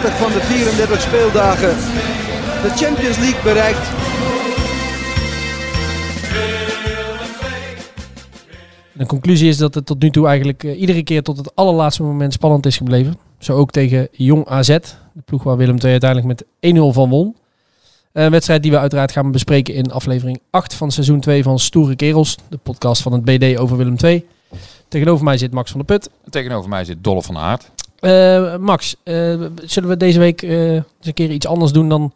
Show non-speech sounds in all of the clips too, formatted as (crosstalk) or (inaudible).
30 van de 34 speeldagen de Champions League bereikt. De conclusie is dat het tot nu toe eigenlijk eh, iedere keer tot het allerlaatste moment spannend is gebleven. Zo ook tegen Jong AZ, de ploeg waar Willem II uiteindelijk met 1-0 van won. Een wedstrijd die we uiteraard gaan bespreken in aflevering 8 van seizoen 2 van Stoere Kerels, de podcast van het BD over Willem II. Tegenover mij zit Max van der Put. Tegenover mij zit Dolle van Aert. Eh, Max, eh, zullen we deze week eh, eens een keer iets anders doen dan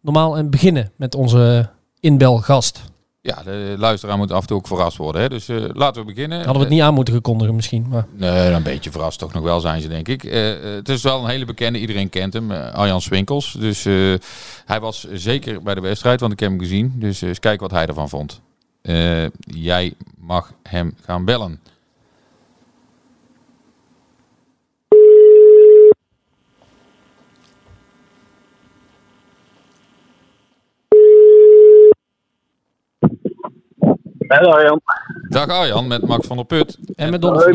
normaal en beginnen met onze inbelgast? Ja, de luisteraar moet af en toe ook verrast worden. Hè? Dus laten we beginnen. Hadden we het niet aan moeten gekondigen misschien. Maar... Nee, een beetje verrast toch nog wel zijn ze, denk ik. Het is wel een hele bekende, iedereen kent hem, Arjan Swinkels. Dus hij was zeker bij de wedstrijd, want ik heb hem gezien. Dus eens kijken wat hij ervan vond. Jij mag hem gaan bellen. Hallo Arjan. Dag Arjan, met Max van der Put. En met Dolph.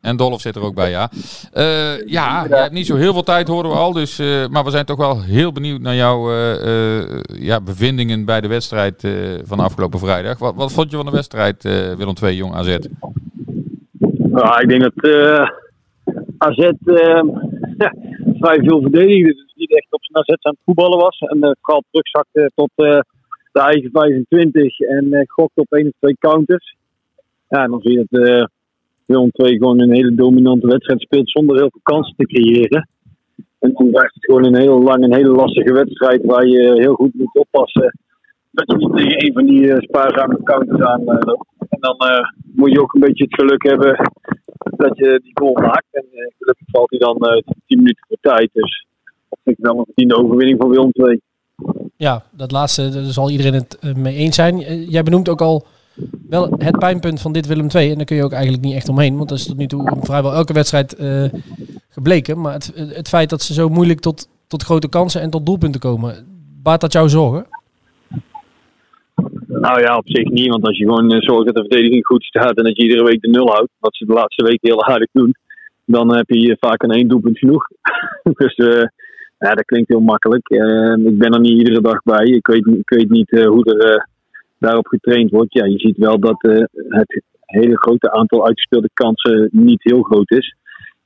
En Dolph zit er ook bij, ja. Eh, ja, je hebt niet zo heel veel tijd, horen we al. Dus, eh, maar we zijn toch wel heel benieuwd naar jouw eh, eh, ja, bevindingen bij de wedstrijd eh, van afgelopen vrijdag. Wat, wat vond je van de wedstrijd eh, Willem II Jong AZ? Ja, ik denk dat eh, AZ eh, ja, (laughs) vrij veel verdedigde. Dus niet echt op zijn AZ aan het voetballen was. En vooral terugzakte tot eh, de eigen 25 en eh gokte op één of twee counters. Ja, dan zie je dat eh Willem II gewoon een hele dominante wedstrijd speelt zonder heel veel kansen te creëren. En dan blijft het gewoon een heel lang een hele lastige wedstrijd waar je heel goed moet oppassen. Dat je niet tegen een van die eh, spaarzame counters aan eh, loopt. En dan eh, moet je ook een beetje het geluk hebben dat je die goal maakt. En eh, gelukkig valt hij dan eh 10 minuten voor tijd. Dus vind ik wel een verdiende overwinning voor Willem II. Ja, dat laatste zal iedereen het eh, mee eens zijn. Eh, Jij benoemt ook al wel het pijnpunt van dit Willem II. En daar kun je ook eigenlijk niet echt omheen. Want dat is tot nu toe vrijwel elke wedstrijd eh, gebleken. Maar het, het feit dat ze zo moeilijk tot, tot grote kansen en tot doelpunten komen. Baart dat jou zorgen? Nou ja, op zich niet. Want als je gewoon zorgt dat de verdediging goed staat en dat je iedere week de nul houdt, wat ze de laatste week heel aardig doen, dan heb je vaak een één doelpunt genoeg. (laughs) dus eh, ja, dat klinkt heel makkelijk. Eh, ik ben er niet iedere dag bij. Ik weet, ik weet niet eh, hoe er eh, daarop getraind wordt. Ja, je ziet wel dat eh, het hele grote aantal uitgespeelde kansen niet heel groot is.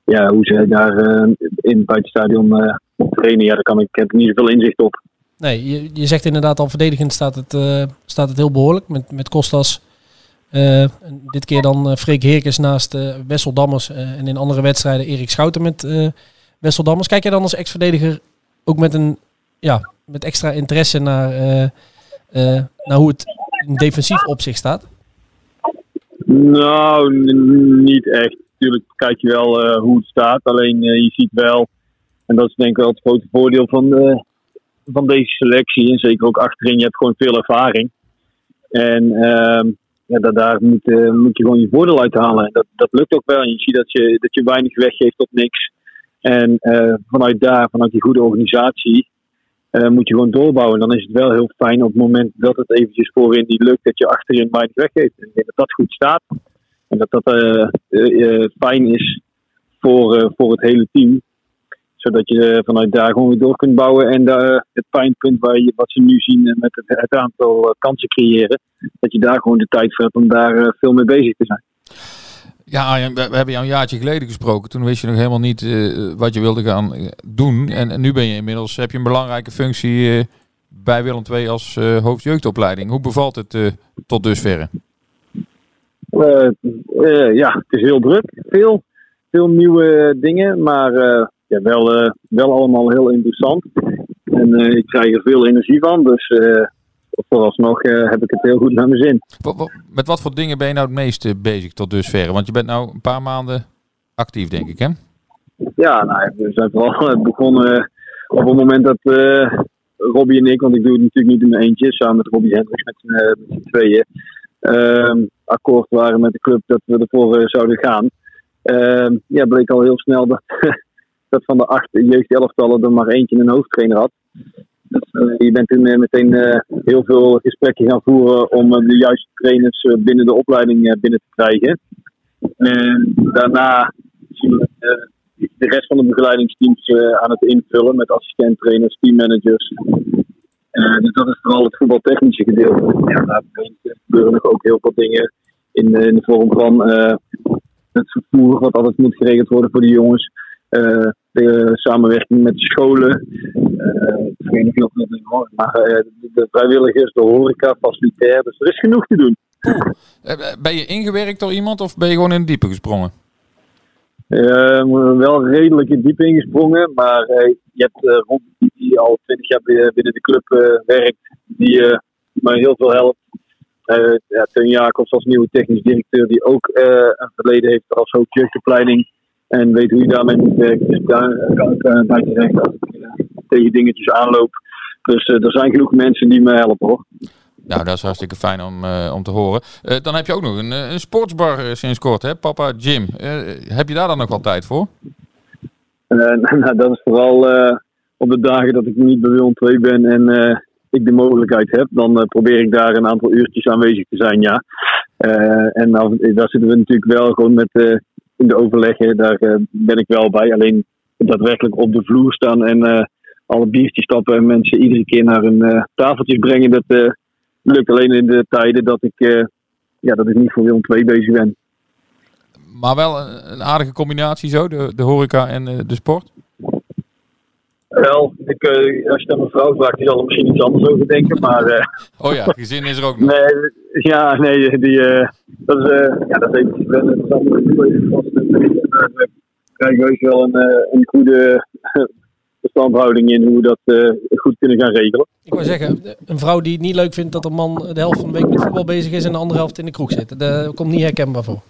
Ja, hoe ze daar in bij het trainen, ja, daar kan ik, heb ik niet zoveel inzicht op. Nee, je, je zegt inderdaad al verdedigend staat het, staat het heel behoorlijk. Met, met Kostas. dit keer dan Freek Heerkens naast Wessel Dammers. en in andere wedstrijden Erik Schouten met eh Wessel Dammers. Kijk jij dan als ex-verdediger ook met, een, ja, met extra interesse naar, eh, eh, naar hoe het defensief opzicht staat? Nou, niet echt. Natuurlijk kijk je wel eh, hoe het staat. Alleen je ziet wel, en dat is denk ik wel het grote voordeel van, van deze selectie. En zeker ook achterin, je hebt gewoon veel ervaring. En ehm, ja, da- daar moet, moet je gewoon je voordeel uit halen. En dat, dat lukt ook wel. En je ziet dat je, dat je weinig weggeeft op niks. En eh, vanuit daar, vanuit die goede organisatie, eh, moet je gewoon doorbouwen. Dan is het wel heel fijn op het moment dat het eventjes voorin niet lukt, dat je achterin weinig weggeeft. En dat dat goed staat. En dat dat eh, fijn is voor, voor het hele team. Zodat je vanuit daar gewoon weer door kunt bouwen. En het pijnpunt waar je, wat ze nu zien met het, het aantal kansen creëren. Dat je daar gewoon de tijd voor hebt om daar veel mee bezig te zijn. Ja, we, hebben jou een jaartje geleden gesproken. Toen wist je nog helemaal niet eh, wat je wilde gaan eh, doen. En, nu ben je inmiddels, heb je een belangrijke functie eh, bij Willem II als hoofdjeugdopleiding. Hoe bevalt het tot dusverre? Ja, het is heel druk. Veel, veel nieuwe dingen, maar ja, wel, wel allemaal heel interessant. En ik krijg er veel energie van, dus vooralsnog eh, heb ik het heel goed naar mijn zin. Met wat voor dingen ben je nou het meest eh, bezig tot dusverre? Want je bent nou een paar maanden actief, denk ik, hè? Ja, nou, we zijn vooral eh, begonnen op het moment dat eh, Robbie en ik, want ik doe het natuurlijk niet in mijn eentje, samen met Robbie Hendricks met z'n eh, tweeën, ehm, akkoord waren met de club dat we ervoor eh, zouden gaan. Ehm, ja, bleek al heel snel dat, (laughs) dat van de acht jeugdelftallen er maar eentje een hoofdtrainer had. Eh, je bent toen eh, meteen eh, heel veel gesprekken gaan voeren om de juiste trainers binnen de opleiding binnen te krijgen. En daarna zien we de rest van de begeleidingsteams aan het invullen met assistenttrainers, teammanagers. Dus dat is vooral het voetbaltechnische gedeelte. Ja, daar gebeuren nog ook heel veel dingen in, in de vorm van het vervoer, wat altijd moet geregeld worden voor de jongens. Eh, de samenwerking met de scholen. Eh, ik weet niet of dat hoor, maar eh, de, de vrijwilligers, de horeca, facilitair. Dus er is genoeg te doen. Ben je ingewerkt door iemand of ben je gewoon in het diepe gesprongen? Wel redelijk in diep ingesprongen, maar je hebt eh Ron die al twintig jaar bi- binnen de club werkt, die mij heel veel helpt. Ja, Teun Jacobs als nieuwe technisch directeur, die ook een verleden heeft als hoofd jeugdopleiding en weet hoe je daarmee moet werken. Dus daar kan ik eh, bij terecht als ik eh, tegen dingetjes aanloop. Dus eh, er zijn genoeg mensen die me helpen hoor. Nou, dat is hartstikke fijn om, om te horen. Dan heb je ook nog een, een sportsbar sinds kort, hè? Papa Jim. Heb je daar dan nog wel tijd voor? Eh, (laughs) nou, dat is vooral op de dagen dat ik niet bij Willem 2 ben en ik de mogelijkheid heb. Dan probeer ik daar een aantal uurtjes aanwezig te zijn, ja. En nou, daar zitten we natuurlijk wel gewoon met in de overleggen. Daar eh, ben ik wel bij. Alleen daadwerkelijk op de vloer staan en eh, alle biertjes stappen en mensen iedere keer naar hun eh, tafeltjes brengen. Dat eh, lukt alleen in de tijden dat ik, eh, ja, dat ik niet voor Willem 2 bezig ben. Maar wel een, een aardige combinatie zo, de, de horeca en eh, de sport. Wel, ik, eh, als je aan mijn vrouw vraagt, die zal er misschien iets anders over denken. Maar eh, Oh ja, gezin is er ook nog. (laughs) Nee, ja, nee, die, eh, dat is, eh, ja, dat is eventjes wennen. Dat is allemaal heel even vast. En daar eh, krijgen we wel een, eh, een goede verstandhouding in hoe we dat goed kunnen gaan regelen. Ik wou zeggen, een vrouw die het niet leuk vindt dat een man de helft van de week met voetbal bezig is en de andere helft in de kroeg zit. Daar komt niet herkenbaar voor.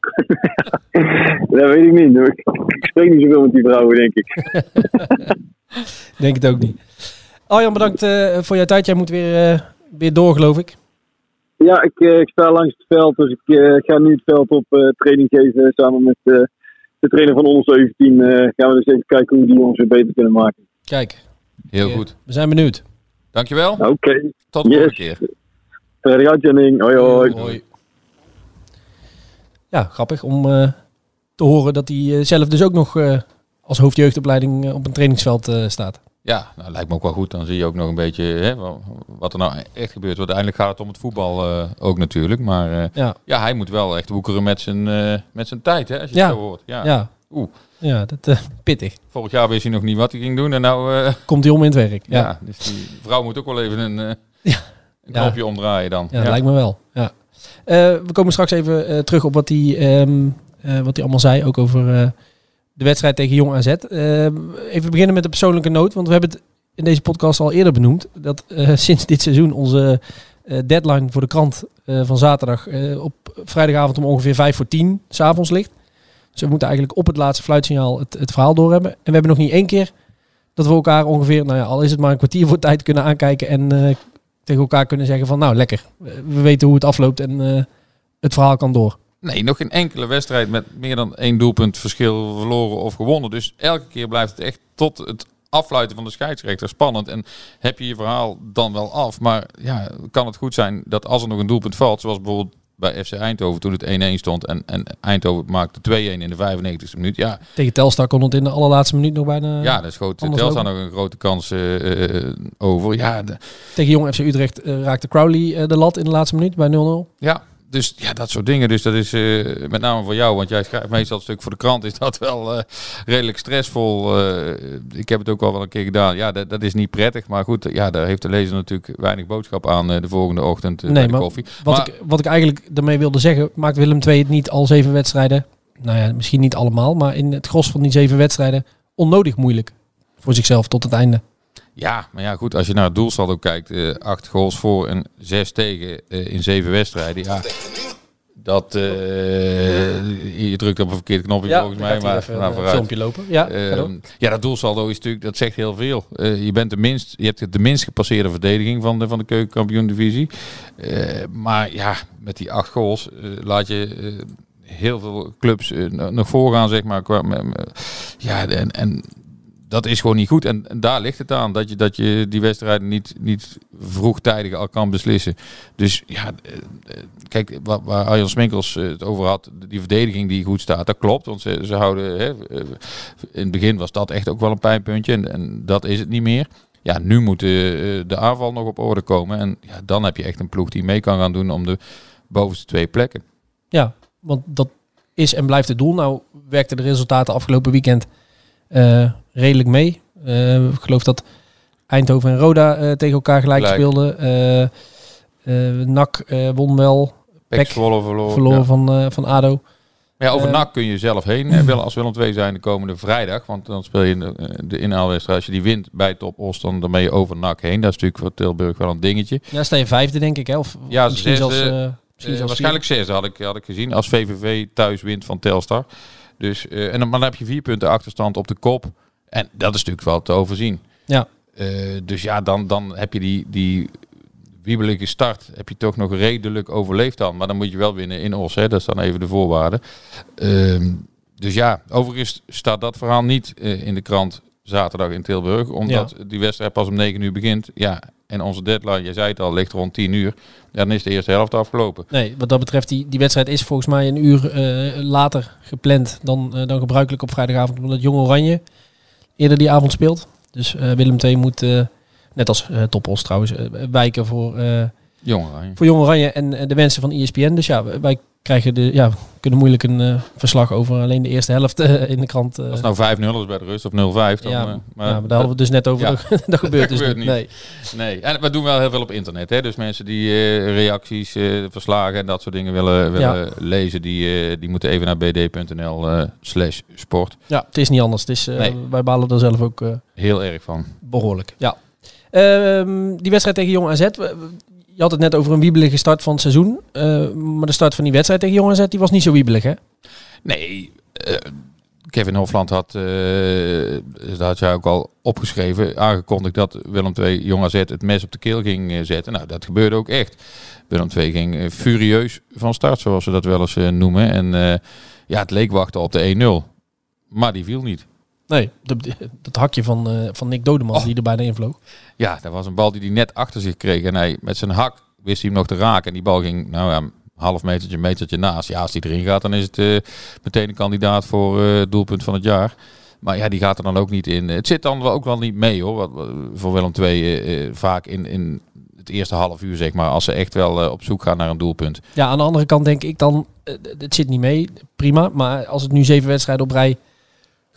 (laughs) Dat weet ik niet. Ik, ik spreek niet zoveel met die vrouwen, denk ik. (laughs) Denk het ook niet. Arjan, bedankt voor jouw tijd. Jij moet weer, weer door, geloof ik. Ja, ik, eh, ik sta langs het veld, dus ik eh, ga nu het veld op eh, training geven. Samen met eh, de trainer van onder 17 eh, gaan we dus even kijken hoe we die jongens weer beter kunnen maken. Kijk, Heel goed. we zijn benieuwd. Dankjewel. Oké, Tot de Yes. volgende keer. verder gaat Jenning. Hoi hoi. Hoi. Ja, grappig om eh, te horen dat hij zelf dus ook nog eh, als hoofdjeugdopleiding op een trainingsveld eh, staat. Ja, nou, lijkt me ook wel goed. Dan zie je ook nog een beetje hè, wa- wat er nou echt gebeurt. Want uiteindelijk gaat het om het voetbal eh, ook natuurlijk. Maar eh, Ja, ja, hij moet wel echt woekeren met zijn, eh, met zijn tijd, hè, als je Ja. het zo hoort. Ja. ja. Oeh. Ja, dat pittig. Vorig jaar wist hij nog niet wat hij ging doen. En nou, (laughs) Komt hij om in het werk. ja. Dus die vrouw moet ook wel even een, (laughs) Ja. een knopje omdraaien dan. ja, dat lijkt me wel. Ja. We komen straks even terug op wat hij, ehm, eh, wat hij allemaal zei. Ook over de wedstrijd tegen Jong AZ. Eh, even beginnen met de persoonlijke noot. Want we hebben het in deze podcast al eerder benoemd. Dat eh, (laughs) sinds dit seizoen onze eh, deadline voor de krant eh, van zaterdag op vrijdagavond om ongeveer 5 voor 10 s'avonds ligt. Dus we moeten eigenlijk op het laatste fluitsignaal het, het verhaal doorhebben. En we hebben nog niet één keer dat we elkaar ongeveer, nou ja, al is het maar een kwartier voor tijd kunnen aankijken en tegen elkaar kunnen zeggen van nou lekker, we we weten hoe het afloopt en het verhaal kan door. Nee, nog geen enkele wedstrijd met meer dan één doelpunt verschil verloren of gewonnen. Dus elke keer blijft het echt tot het afluiten van de scheidsrechter spannend. En heb je je verhaal dan wel af. Maar ja, kan het goed zijn dat als er nog een doelpunt valt, zoals bijvoorbeeld bij FC Eindhoven toen het 1-1 stond en, en Eindhoven maakte 2-1 in de 95e minuut. Ja, Tegen Telstar kon het in de allerlaatste minuut nog bijna. ja daar schoot Telstar nog een grote kans eh, eh, over. Ja, de- Tegen Jong FC Utrecht eh, raakte Crowley de lat in de laatste minuut bij 0-0. Ja, dus ja, dat soort dingen. Dus dat is eh, met name voor jou, want jij schrijft meestal een stuk voor de krant, is dat (laughs) wel eh, redelijk stressvol. Eh, ik heb het ook al wel een keer gedaan. Ja, dat, dat is niet prettig, maar goed, ja, daar heeft de lezer natuurlijk weinig boodschap aan de volgende ochtend Nee, bij de maar koffie. Wat, Maar- ik, wat ik eigenlijk daarmee wilde zeggen, maakt Willem II het niet al zeven wedstrijden, nou ja, misschien niet allemaal, maar in het gros van die zeven wedstrijden onnodig moeilijk voor zichzelf tot het einde. Ja, maar ja, goed, als je naar het doelsaldo kijkt, eh acht goals voor en zes tegen eh, in zeven wedstrijden. Ja, dat eh, je drukt op een verkeerde knopje volgens mij, maar nou, een vooruit. filmpje lopen. Ja, ja, dat doelsaldo is natuurlijk, dat zegt heel veel. Je bent de minst, je hebt de minst gepasseerde verdediging van de, van de keukenkampioen divisie. Maar ja, met die acht goals laat je heel veel clubs nog voorgaan, zeg maar. Qua, ja, en, en dat is gewoon niet goed. En, daar ligt het aan, dat je, dat je die wedstrijden niet, niet vroegtijdig al kan beslissen. Dus ja, eh, eh, kijk, waar, waar Arjan Sminkels eh, het over had, die verdediging die goed staat, dat klopt. Want ze, ze houden, hè, in het begin was dat echt ook wel een pijnpuntje. En, dat is het niet meer. Ja, nu moet de, de aanval nog op orde komen. En ja, dan heb je echt een ploeg die mee kan gaan doen om de bovenste twee plekken. Ja, want dat is en blijft het doel. Nou werkten de resultaten afgelopen weekend redelijk mee. Eh, ik geloof dat Eindhoven en Roda eh, tegen elkaar gelijk, Gelijk. speelden. Eh NAC won wel, Pek verloren. verloren Ja. van, van ADO. Maar ja, over NAC kun je zelf heen. hè, wel als Willem II zijn de komende vrijdag. Want dan speel je de, de inhaalwedstrijd. Als je die wint bij Top Os, dan, dan ben je over NAC heen. Dat is natuurlijk voor Tilburg wel een dingetje. Ja, sta je vijfde denk ik. Hè? Of Ja, misschien zesde, zelfs... misschien zelfs waarschijnlijk zesde had ik, had ik gezien. Als VVV thuis wint van Telstar. Dus, en dan, maar dan heb je vier punten achterstand op de kop. En dat is natuurlijk wel te overzien. Ja. Eh, dus ja, dan, dan heb je die, die wiebelige start. Heb je toch nog redelijk overleefd dan. Maar dan moet je wel winnen in Os. Hè. Dat is dan even de voorwaarde. Ehm, dus ja, overigens staat dat verhaal niet eh, in de krant zaterdag in Tilburg. Omdat die wedstrijd pas om 9 uur begint. Ja, en onze deadline, je zei het al, ligt rond 10 uur. Dan is de eerste helft afgelopen. Nee, wat dat betreft, die, die wedstrijd is volgens mij een uur eh, later gepland dan, dan gebruikelijk op vrijdagavond. Omdat Jong Oranje eerder die avond speelt. Dus eh, Willem II moet, eh, net als Topos trouwens, wijken voor, hè. voor Jong Oranje en de wensen van ESPN. Dus ja, wij krijgen de, ja, kunnen moeilijk een eh, verslag over alleen de eerste helft eh, in de krant. als het nou 5-0 is bij de rust of 0-5, dan... ja, eh, ja, maar daar hadden we het dus net over. Ja. (laughs) Dat, dat gebeurt dus gebeurt niet. Nee. Nee, en we doen wel heel veel op internet. Hè? Dus mensen die reacties, verslagen en dat soort dingen willen, willen lezen, die, die moeten even naar bd.nl slash sport. Ja, het is niet anders. Het is, Nee. Wij balen er zelf ook Heel erg van. behoorlijk. Ja. Ehm, die wedstrijd tegen Jong AZ. Je had het net over een wiebelige start van het seizoen. eh, maar de start van die wedstrijd tegen Jong AZ die was niet zo wiebelig, hè? Nee, eh, Kevin Hofland had, eh, dat had jij ook al opgeschreven, aangekondigd dat Willem II Jong AZ het mes op de keel ging zetten. Nou, dat gebeurde ook echt. Willem II ging furieus van start, zoals ze dat wel eens noemen. En ja, het leek wachten op de 1-0. Maar die viel niet. Nee, dat, hakje van, eh, van Nick Dodeman Oh. die er bijna invloog. Ja, dat was een bal die hij net achter zich kreeg. En hij met zijn hak wist hij hem nog te raken. En die bal ging, nou ja, een half metertje, metertje naast. Ja, als die erin gaat, dan is het eh, meteen een kandidaat voor eh, doelpunt van het jaar. Maar ja, die gaat er dan ook niet in. Het zit dan ook wel niet mee hoor. Wat, voor Willem II vaak in, in het eerste half uur, zeg maar. Als ze echt wel op zoek gaan naar een doelpunt. Ja, aan de andere kant denk ik dan, het zit niet mee, prima. Maar als het nu zeven wedstrijden op rij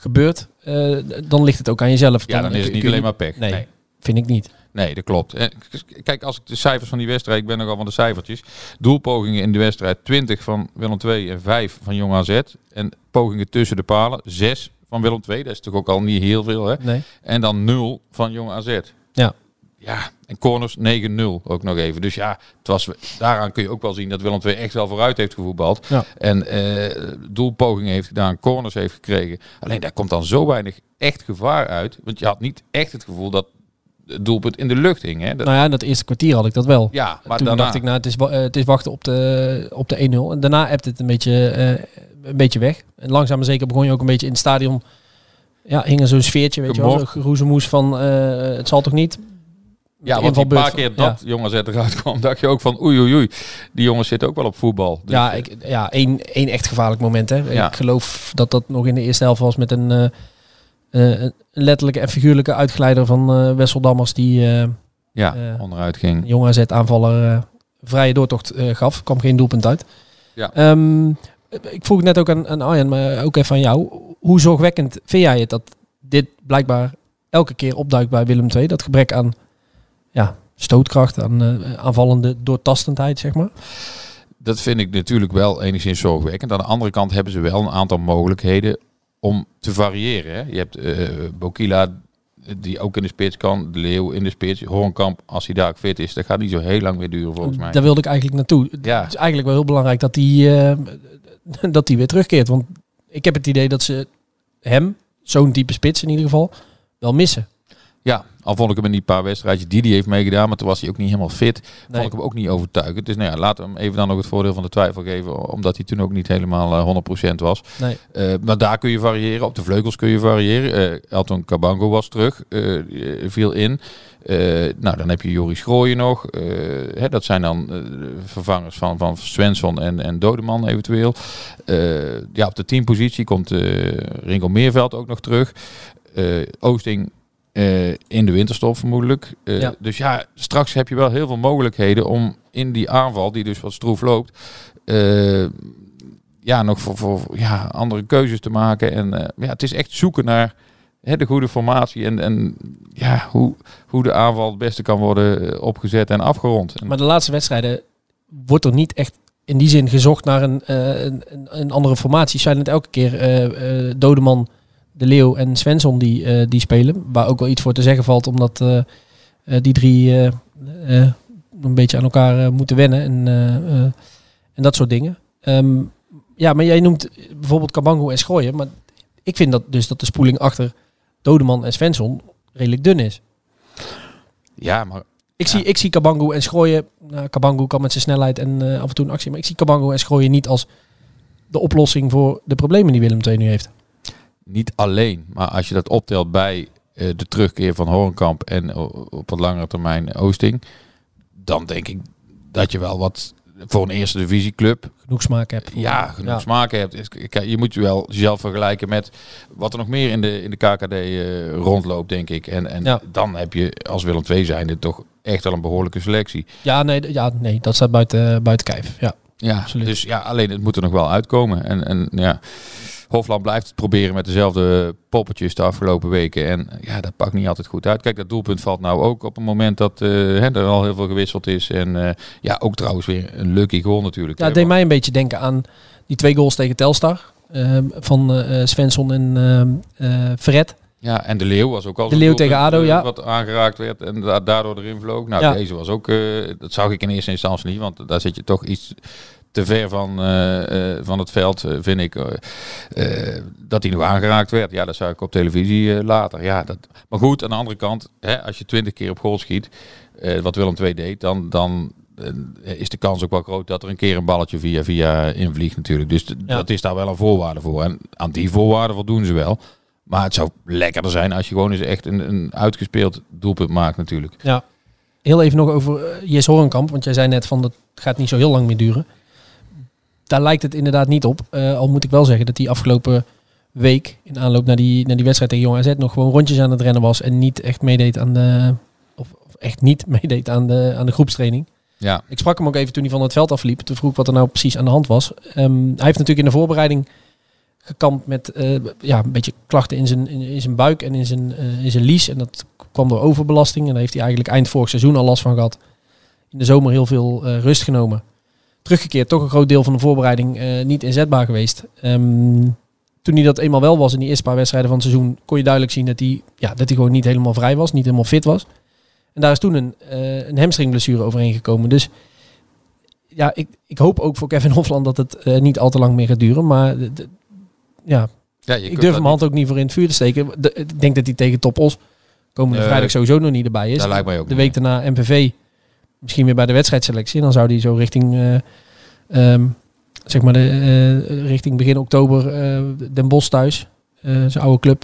gebeurt, eh, dan ligt het ook aan jezelf. Ja, dan is het niet alleen maar pech. Nee, Nee. vind ik niet. Nee, dat klopt. K- kijk, als ik de cijfers van die wedstrijd, ik ben nogal van de cijfertjes. Doelpogingen in de wedstrijd 20 van Willem II en 5 van Jong AZ. En pogingen tussen de palen 6 van Willem II. Dat is toch ook al niet heel veel, hè? Nee. En dan 0 van Jong AZ. Ja. Ja, en corners 9-0 ook nog even. Dus ja, het was, daaraan kun je ook wel zien dat Willem II echt wel vooruit heeft gevoetbald. Ja. En eh, doelpogingen heeft gedaan, corners heeft gekregen. Alleen daar komt dan zo weinig echt gevaar uit. Want je had niet echt het gevoel dat het doelpunt in de lucht hing. Hè? Dat- Nou ja, dat eerste kwartier had ik dat wel. ja, maar Toen daarna, dacht ik, nou, het is, eh, het is wachten op de, op de 1-0. En daarna hebt het een beetje, eh, een beetje weg. En langzaam maar zeker begon je ook een beetje in het stadion. Ja, hing er zo'n sfeertje, weet je wel. Geroezemoes van, het zal toch niet? Ja, want die invalbeurt paar keer dat jongen zet eruit kwam, dacht je ook van oei oei oei. Die jongens zitten ook wel op voetbal. Dus, ja, eh, ik, ja één, één echt gevaarlijk moment. Hè. Ja. Ik geloof dat dat nog in de eerste helft was met een, eh, eh, een letterlijke en figuurlijke uitgeleider van eh Wessel Dammers. Die ja, onderuit ging. jonge AZ-aanvaller eh, vrije doortocht gaf. Kwam geen doelpunt uit. Ja. Ehm, ik vroeg net ook aan, aan Arjan, maar ook even aan jou. Hoe zorgwekkend vind jij het dat dit blijkbaar elke keer opduikt bij Willem II? Dat gebrek aan ja, stootkracht, aan eh, aanvallende doortastendheid, zeg maar. Dat vind ik natuurlijk wel enigszins zorgwekkend. Aan de andere kant hebben ze wel een aantal mogelijkheden om te variëren. Hè. Je hebt eh Bokila, die ook in de spits kan. De Leeuw in de spits. Hoornkamp, als hij daar fit is. Dat gaat niet zo heel lang meer duren volgens mij. Daar wilde ik eigenlijk naartoe. Ja. Het is eigenlijk wel heel belangrijk dat hij eh, (laughs) dat hij weer terugkeert. Want ik heb het idee dat ze hem, zo'n type spits in ieder geval, wel missen. Ja, al vond ik hem in die paar wedstrijdjes die hij heeft meegedaan, maar toen was hij ook niet helemaal fit. Nee. Vond ik hem ook niet overtuigend. Dus nou ja, laten we hem even dan nog het voordeel van de twijfel geven, omdat hij toen ook niet helemaal eh, 100% was. Nee. Eh, maar daar kun je variëren, op de vleugels kun je variëren. Eh Elton Cabango was terug, eh, eh, viel in. Eh, nou, dan heb je Joris Gooien nog. Eh, hè, dat zijn dan eh, vervangers van, van Svensson en, en Dodeman eventueel. Eh, ja, op de teampositie komt eh Ringo Meerveld ook nog terug. Eh, Oosting eh, in de winterstop vermoedelijk. Eh, Ja. Dus ja, straks heb je wel heel veel mogelijkheden om in die aanval, die dus wat stroef loopt, eh, ja, nog voor, voor ja, andere keuzes te maken. En ja, het is echt zoeken naar hè, de goede formatie en, en ja, hoe, hoe de aanval het beste kan worden opgezet en afgerond. Maar de laatste wedstrijden wordt er niet echt in die zin gezocht naar een, een, een- andere formatie. Zijn het elke keer eh, Dodeman, De Leeuw en Svensson die, eh, die spelen. Waar ook wel iets voor te zeggen valt, omdat eh, eh, die drie een beetje aan elkaar moeten wennen. En, en dat soort dingen. Ehm, ja, maar jij noemt bijvoorbeeld Kabango en Schooien. Maar ik vind dat dus dat de spoeling achter Dodeman en Svensson redelijk dun is. ja, maar Ik, Ja. zie, ik zie Kabango en Schrooien. Nou, Kabango kan met zijn snelheid en af en toe een actie. Maar ik zie Kabango en Schrooien niet als de oplossing voor de problemen die Willem II nu heeft. Niet alleen, maar als je dat optelt bij eh, de terugkeer van Horenkamp en op wat langere termijn Oosting, dan denk ik dat je wel wat voor een eerste divisieclub Genoeg smaak heb. ja, genoeg Ja. smaken hebt. Je moet je wel jezelf vergelijken met wat er nog meer in de, in de KKD eh, rondloopt, denk ik. En, en Ja. dan heb je als Willem II zijnde toch echt wel een behoorlijke selectie. Ja, nee, ja, nee dat staat buiten, buiten kijf. Ja. Ja, Absoluut. dus ja, alleen het moet er nog wel uitkomen. En, en ja, Hofland blijft het proberen met dezelfde poppetjes de afgelopen weken. En ja, dat pakt niet altijd goed uit. Kijk, dat doelpunt valt nou ook op het moment dat eh, hè, er al heel veel gewisseld is. En eh, ja, ook trouwens weer een lucky goal natuurlijk. ja, het deed mij een beetje denken aan die twee goals tegen Telstar. ehm, van eh Svensson en ehm eh Fred. Ja, en de Leeuw was ook al De Leeuw tegen ADO, ja. Wat aangeraakt werd en da- daardoor erin vloog. Nou, Ja. deze was ook, dat zag ik in eerste instantie niet, want daar zit je toch iets te ver van, eh, eh, van het veld, eh, vind ik. dat hij nog aangeraakt werd. Ja, dat zag ik op televisie later. Ja, dat, maar goed, aan de andere kant, hè, als je twintig keer op goal schiet, wat Willem II deed, dan, dan is de kans ook wel groot dat er een keer een balletje via via invliegt natuurlijk. Dus Ja. dat is daar wel een voorwaarde voor. En aan die voorwaarden voldoen ze wel. Maar het zou lekkerder zijn als je gewoon eens echt een, een uitgespeeld doelpunt maakt natuurlijk. Ja. Heel even nog over Jes Horenkamp. Want jij zei net van dat gaat niet zo heel lang meer duren. Daar lijkt het inderdaad niet op. Eh, al moet ik wel zeggen dat die afgelopen week in aanloop naar die, naar die wedstrijd tegen Jong AZ nog gewoon rondjes aan het rennen was. En niet echt meedeed aan de... Of, of echt niet (laughs) meedeed aan de, aan de groepstraining. Ja, Ik sprak hem ook even toen hij van het veld afliep. Toen vroeg ik wat er nou precies aan de hand was. Ehm, hij heeft natuurlijk in de voorbereiding gekampt met eh, ja, een beetje klachten in zijn, in, in zijn buik en in zijn, eh, in zijn lies. En dat kwam door overbelasting. En daar heeft hij eigenlijk eind vorig seizoen al last van gehad. In de zomer heel veel rust genomen. Teruggekeerd, toch een groot deel van de voorbereiding eh, niet inzetbaar geweest. Ehm, toen hij dat eenmaal wel was in die eerste paar wedstrijden van het seizoen, kon je duidelijk zien dat hij, ja, dat hij gewoon niet helemaal vrij was, niet helemaal fit was. En daar is toen een, eh een hamstringblessure overheen gekomen. Dus ja, ik, ik hoop ook voor Kevin (laughs) Hofland dat het eh, niet al te lang meer gaat duren. Maar ja, ja ik durf mijn hand ook niet voor in het vuur te steken. De- ik denk dat hij tegen Top Os komende vrijdag sowieso nog niet erbij is. Dat lijkt mij ook de week daarna MPV misschien weer bij de wedstrijdselectie. Dan zou hij zo richting, eh, ehm, zeg maar, de, eh, richting begin oktober eh, Den Bosch thuis, zijn oude club,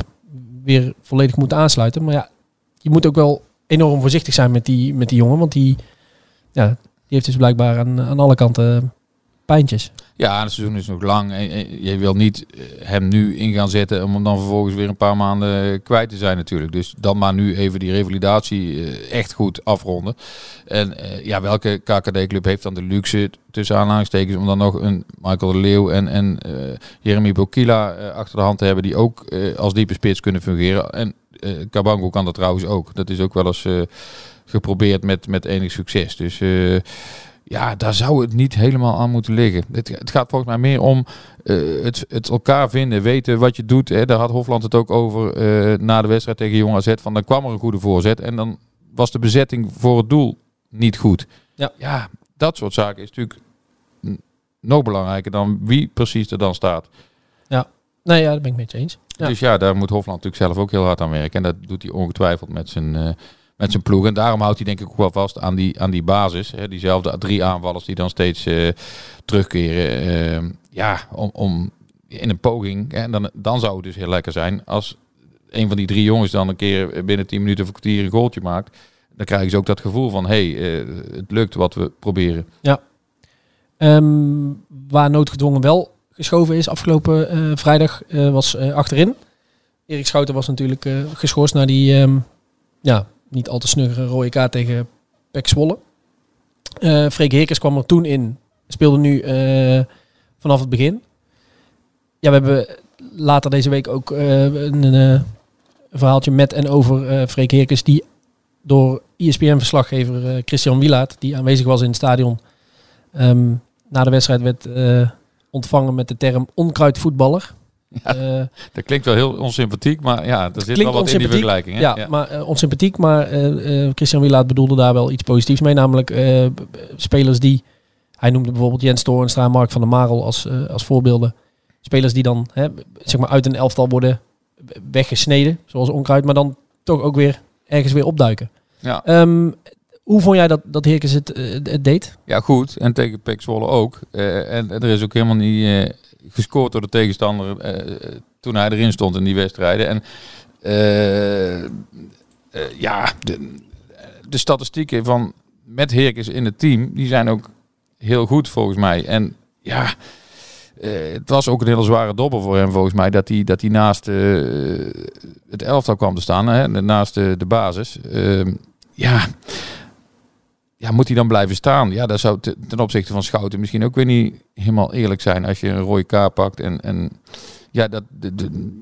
weer volledig moeten aansluiten. Maar ja, je moet ook wel enorm voorzichtig zijn met die, met die jongen. Want die, ja, die heeft dus blijkbaar aan, aan alle kanten pijntjes. Ja, het seizoen is nog lang. En, je wil niet eh, hem nu in gaan zetten om hem dan vervolgens weer een paar maanden eh, kwijt te zijn natuurlijk. Dus dan maar nu even die revalidatie eh, echt goed afronden. En ja, welke KKD-club heeft dan de luxe, tussen aanhalingstekens, om dan nog een Michael de Leeuw en, en Jeremy Bokila achter de hand te hebben die ook als diepe spits kunnen fungeren. En Cabango kan dat trouwens ook. Dat is ook wel eens geprobeerd met, met enig succes. Dus... ja, daar zou het niet helemaal aan moeten liggen. Het, het gaat volgens mij meer om eh, het, het elkaar vinden, weten wat je doet. Hè. Daar had Hofland het ook over eh, na de wedstrijd tegen Jong AZ. Van dan kwam er een goede voorzet en dan was de bezetting voor het doel niet goed. Ja. ja dat soort zaken is natuurlijk nog belangrijker dan wie precies er dan staat. Nee, ja, dat ben ik met je eens. Ja. Dus ja, daar moet Hofland natuurlijk zelf ook heel hard aan werken. En dat doet hij ongetwijfeld met zijn, eh, met zijn ploeg. En daarom houdt hij denk ik ook wel vast aan die, aan die basis. Hè. Diezelfde drie aanvallers die dan steeds eh, terugkeren. Eh, ja, om, om in een poging. En dan, dan zou het dus heel lekker zijn als een van die drie jongens dan een keer binnen 10 minuten of een kwartier een goaltje maakt. Dan krijgen ze ook dat gevoel van, hé, hey, eh, het lukt wat we proberen. Ehm, waar noodgedwongen wel geschoven is afgelopen eh, vrijdag was achterin. Erik Schouten was natuurlijk geschorst naar die um, ja, niet al te snuggere rode kaart tegen Pek Zwolle. Freek Heerkens kwam er toen in. Speelde nu vanaf het begin. Ja, we hebben later deze week ook een, een, verhaaltje met en over Freek Heerkens. Die door ESPN-verslaggever Christian Wielaert, die aanwezig was in het stadion... Um, na de wedstrijd werd uh, ontvangen met de term onkruidvoetballer. Ja, uh, dat klinkt wel heel onsympathiek, maar ja, er zit wel wat in die vergelijking. Hè? Ja, ja. maar uh, onsympathiek, maar Christian Wielaert bedoelde daar wel iets positiefs mee. Namelijk spelers die, hij noemde bijvoorbeeld Jens Toornstra en Mark van der Marel als, als voorbeelden. Spelers die dan hè, zeg maar uit een elftal worden weggesneden, zoals onkruid, maar dan toch ook weer ergens weer opduiken. Ja. Um, hoe vond jij dat, dat Heerkens het, uh, het deed? Ja, goed. En tegen Pek ook. Uh, en, er is ook helemaal niet uh, gescoord door de tegenstander toen hij erin stond in die wedstrijden. En ja, de, statistieken van met Heerkens in het team, die zijn ook heel goed volgens mij. En ja, het was ook een hele zware dobbel voor hem volgens mij, dat hij, dat hij naast het elftal kwam te staan, hè, naast de, de basis. Ehm, ja ja, moet hij dan blijven staan? Ja, dat zou ten opzichte van Schouten misschien ook weer niet helemaal eerlijk zijn als je een rode kaart pakt. En, en ja, dat, de, de,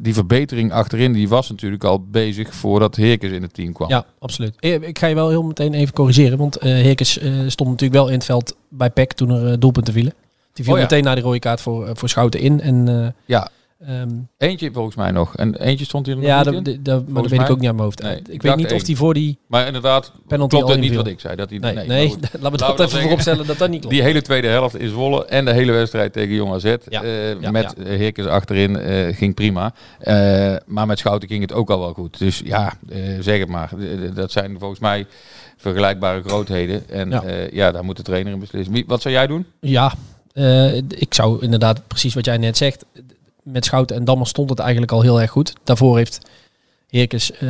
die verbetering achterin die was natuurlijk al bezig voordat Heerkens in het team kwam. Ja, absoluut. Ik ga je wel heel meteen even corrigeren, want uh, Heerkens uh, stond natuurlijk wel in het veld bij PEC toen er uh, doelpunten vielen. Die viel Oh ja. meteen na die rode kaart voor, voor Schouten in. En, Ja, ehm, eentje volgens mij nog. En eentje stond hier nog ja, niet dat, in. dat, dat- maar dat weet ik ook niet aan mijn hoofd. Nee, ik weet niet of die voor die Maar inderdaad, klopt het niet wat ik zei. Dat die, Nee, nee, (laughs) we laten dat even zeggen, vooropstellen dat dat niet klopt. Die hele tweede helft in Zwolle en de hele wedstrijd tegen Jong AZ Ja. eh, Ja, met ja. Heerkens achterin eh, ging prima. Eh, maar met Schouten ging het ook al wel goed. Dus ja, eh, zeg het maar. Eh, dat zijn volgens mij vergelijkbare grootheden. En Ja. ja, ja daar moet de trainer in beslissen. Wie- Wat zou jij doen? Ja, eh, ik zou inderdaad precies wat jij net zegt. Met Schouten en Dammer stond het eigenlijk al heel erg goed. Daarvoor heeft Heerkens eh,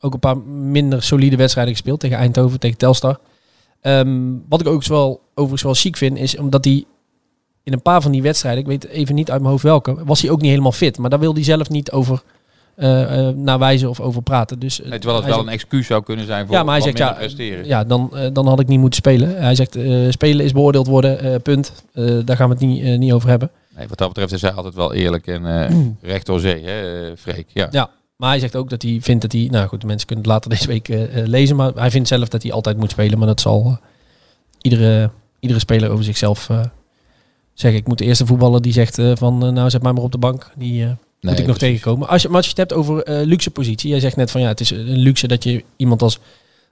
ook een paar minder solide wedstrijden gespeeld. Tegen Eindhoven, tegen Telstar. Ehm, wat ik ook wel, overigens wel chic vind, is omdat hij in een paar van die wedstrijden, ik weet even niet uit mijn hoofd welke, was hij ook niet helemaal fit. Maar daar wil hij zelf niet over eh, naar wijzen of over praten. Dus, Nee, terwijl het wel zegt- een excuus zou kunnen zijn voor ja, maar hij zegt ja, presteren. ja dan, dan had ik niet moeten spelen. Hij zegt spelen is beoordeeld worden, punt. Daar gaan we het niet, niet over hebben. Nee, wat dat betreft is hij altijd wel eerlijk en eh, recht door zee, hè, Freek. Ja. Ja, maar hij zegt ook dat hij vindt dat hij... Nou goed, de mensen kunnen het later (laughs) deze week eh, eh, lezen. Maar hij vindt zelf dat hij altijd moet spelen. Maar dat zal iedere, iedere speler over zichzelf eh, zeggen. Ik moet de eerste voetballer die zegt eh, van... nou, zet mij maar op de bank. Die eh, Nee, moet ik nog precies. tegenkomen. Als je, maar als je het hebt over eh, luxe positie. Jij zegt net van ja, het is een luxe dat je iemand als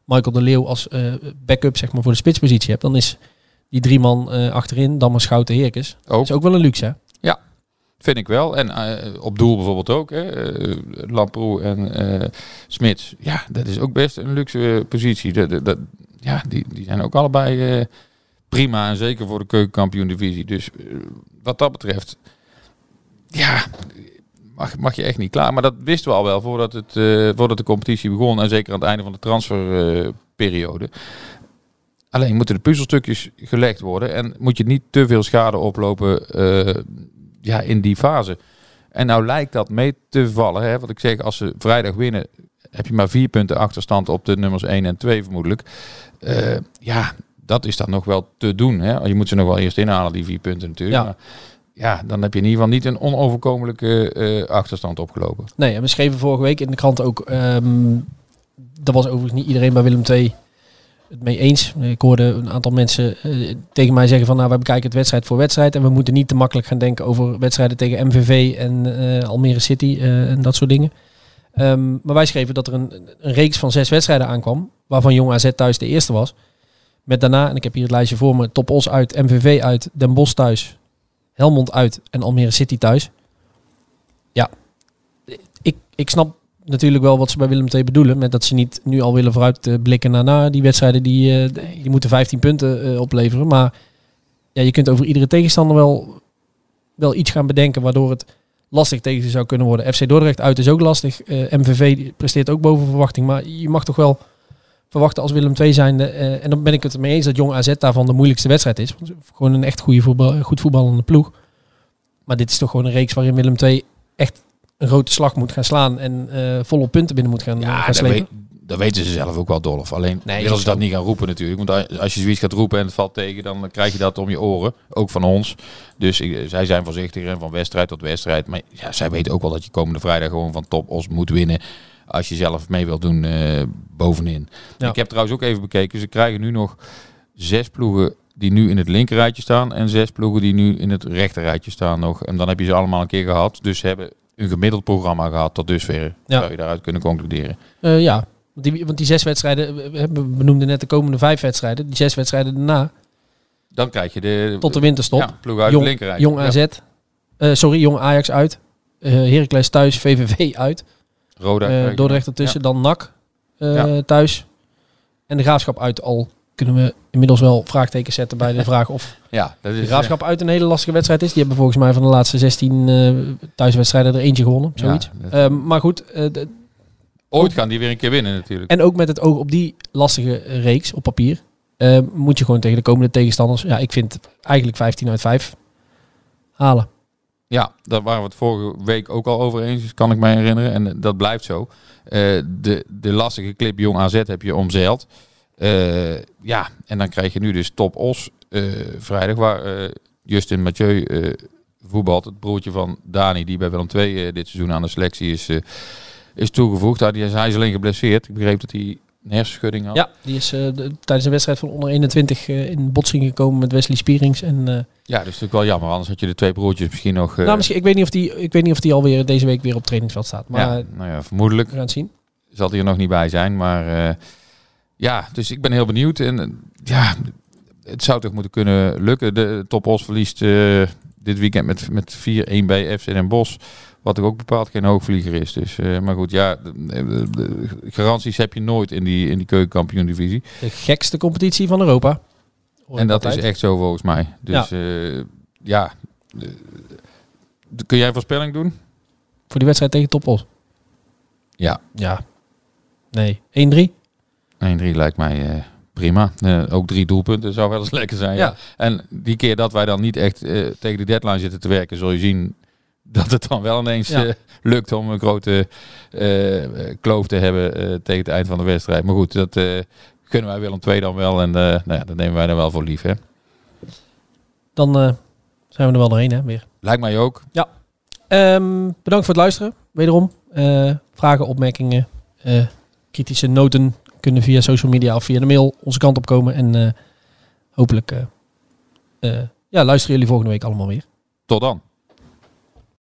Michael de Leeuw... als eh, backup zeg maar, voor de spitspositie hebt. Dan is die drie man eh, achterin, dan maar Schouten Heerkens. Ook. is ook wel een luxe, hè? Vind ik wel. En eh, op doel bijvoorbeeld ook. Hè. Eh, Lamproe en Smits. Ja, dat is ook best een luxe positie. Dat, dat, dat- ja, die, die zijn ook allebei prima. En zeker voor de keukenkampioen divisie. Dus wat dat betreft... Ja, mag, mag je echt niet klaar. Maar dat wisten we al wel voordat, het, voordat de competitie begon. En zeker aan het einde van de transferperiode. Alleen moeten de puzzelstukjes gelegd worden. En moet je niet te veel schade oplopen eh, ja, in die fase. En nou lijkt dat mee te vallen. Hè? Wat ik zeg, als ze vrijdag winnen, heb je maar vier punten achterstand op de nummers 1 en 2 vermoedelijk. Eh, ja, dat is dan nog wel te doen. Hè? Je moet ze nog wel eerst inhalen, die vier punten natuurlijk. Ja. Maar ja, dan heb je in ieder geval niet een onoverkomelijke eh, achterstand opgelopen. Nee, en we schreven vorige week in de krant ook. ehm daar was overigens niet iedereen bij Willem II het mee eens. Ik hoorde een aantal mensen eh, tegen mij zeggen van nou, we bekijken het wedstrijd voor wedstrijd. En we moeten niet te makkelijk gaan denken over wedstrijden tegen MVV en eh, Almere City eh, en dat soort dingen. Ehm, maar wij schreven dat er een, een reeks van zes wedstrijden aankwam. Waarvan Jong AZ thuis de eerste was. Met daarna, en ik heb hier het lijstje voor me, Top Os uit, MVV uit, Den Bosch thuis, Helmond uit en Almere City thuis. Ja, ik snap natuurlijk wel wat ze bij Willem II bedoelen. Met dat ze niet nu al willen vooruit eh, blikken naar, die wedstrijden. Die, eh, die moeten 15 punten eh, opleveren. Maar ja, je kunt over iedere tegenstander wel, wel iets gaan bedenken. Waardoor het lastig tegen ze zou kunnen worden. FC Dordrecht uit is ook lastig. MVV presteert ook boven verwachting. Maar je mag toch wel verwachten als Willem II zijnde. en dan ben ik het ermee eens dat Jong AZ daarvan de moeilijkste wedstrijd is. Gewoon een echt goede voetbal, goed voetballende ploeg. Maar dit is toch gewoon een reeks waarin Willem II echt een grote slag moet gaan slaan. En eh volop punten binnen moet gaan, Ja, gaan dat, slepen. weet, dat weten ze zelf ook wel, Dolf. Alleen Nee, willen is ze dat niet gaan roepen natuurlijk. Want als- je zoiets gaat roepen en het valt tegen, dan krijg je dat om je oren. Ook van ons. Dus ik- zij zijn voorzichtiger en van wedstrijd tot wedstrijd. Maar ja, zij weten ook wel dat je komende vrijdag gewoon van top os moet winnen. Als je zelf mee wilt doen eh, bovenin. Ja. Ik heb trouwens ook even bekeken. Ze krijgen nu nog zes ploegen die nu in het linkerrijtje staan. En zes ploegen die nu in het rechterrijtje staan nog. En dan heb je ze allemaal een keer gehad. Dus ze hebben een gemiddeld programma gehad tot dusver. Ja. Zou je daaruit kunnen concluderen. Eh, ja, want die, want die zes wedstrijden, we- benoemden net de komende vijf wedstrijden. Die zes wedstrijden daarna, Dan krijg je de tot de winterstop. ja, ploeg uit Jong, linkerrijtje. Jong Ja. AZ, eh, sorry, Jong Ajax uit. eh Heracles thuis, VVV uit. Roda. Dordrecht dan. ertussen, dan NAC thuis. En de Graafschap uit al kunnen we inmiddels wel vraagtekens zetten bij de (laughs) vraag of Ja, dat de Graafschap uit een hele lastige wedstrijd is. Die hebben volgens mij van de laatste 16 eh, thuiswedstrijden er eentje gewonnen, Ja, zoiets. dat- Ehm, maar goed, eh, de- Ooit gaan die weer een keer winnen natuurlijk. En ook met het oog op die lastige reeks op papier. eh, moet je gewoon tegen de komende tegenstanders. Ja, ik vind eigenlijk 15 uit 5 halen. Ja, daar waren we het vorige week ook al over eens, kan ik me herinneren. En eh, dat blijft zo. Eh, de, de lastige clip Jong AZ heb je omzeild. Eh, ja, en dan krijg je nu dus Top Os eh, vrijdag, waar eh, Justin Mathieu voetbalt. Het broertje van Dani, die bij Willem II dit seizoen aan de selectie is, is toegevoegd. Hij is, hij is alleen geblesseerd. Ik begreep dat hij een hersenschudding had. Ja, die is eh, de- tijdens een wedstrijd van onder 21 eh, in botsing gekomen met Wesley Spierings. En, Ja, dat is natuurlijk wel jammer. Anders had je de twee broertjes misschien nog... nou, misschien, ik, weet niet of die, ik weet niet of die alweer deze week weer op trainingsveld staat. Maar ja, nou ja, vermoedelijk. we gaan het zien. zal hij er nog niet bij zijn. Maar ja, dus ik ben heel benieuwd. En eh, ja, het zou toch moeten kunnen lukken. De Top Os verliest eh, dit weekend met, met 4-1 bij FC Den Bosch. Wat ook bepaald geen hoogvlieger is. Dus, eh, maar goed, ja, de, de- de garanties heb je nooit in die, in die keukenkampioen divisie. De gekste competitie van Europa. Hoor En dat is echt zo volgens mij. Dus ja, ja de- de- kun jij een voorspelling doen? Voor die wedstrijd tegen Topos. Ja, Ja. Nee. 1-3. 1-3 lijkt mij eh, prima. Eh, ook drie doelpunten zou wel eens lekker zijn. Ja. Ja. En die keer dat wij dan niet echt eh, tegen de deadline zitten te werken, zul je zien dat het dan wel ineens Ja. lukt om een grote kloof te hebben tegen het eind van de wedstrijd. Maar goed, dat kunnen wij Willem II dan wel en nou ja, dat nemen wij dan wel voor lief. Hè? Dan zijn we er wel doorheen, hè, weer. Lijkt mij ook. Ehm, bedankt voor het luisteren. Wederom. Vragen, opmerkingen, kritische noten kunnen via social media of via de mail onze kant op komen. En eh, hopelijk eh, eh, ja, luisteren jullie volgende week allemaal weer. Tot dan.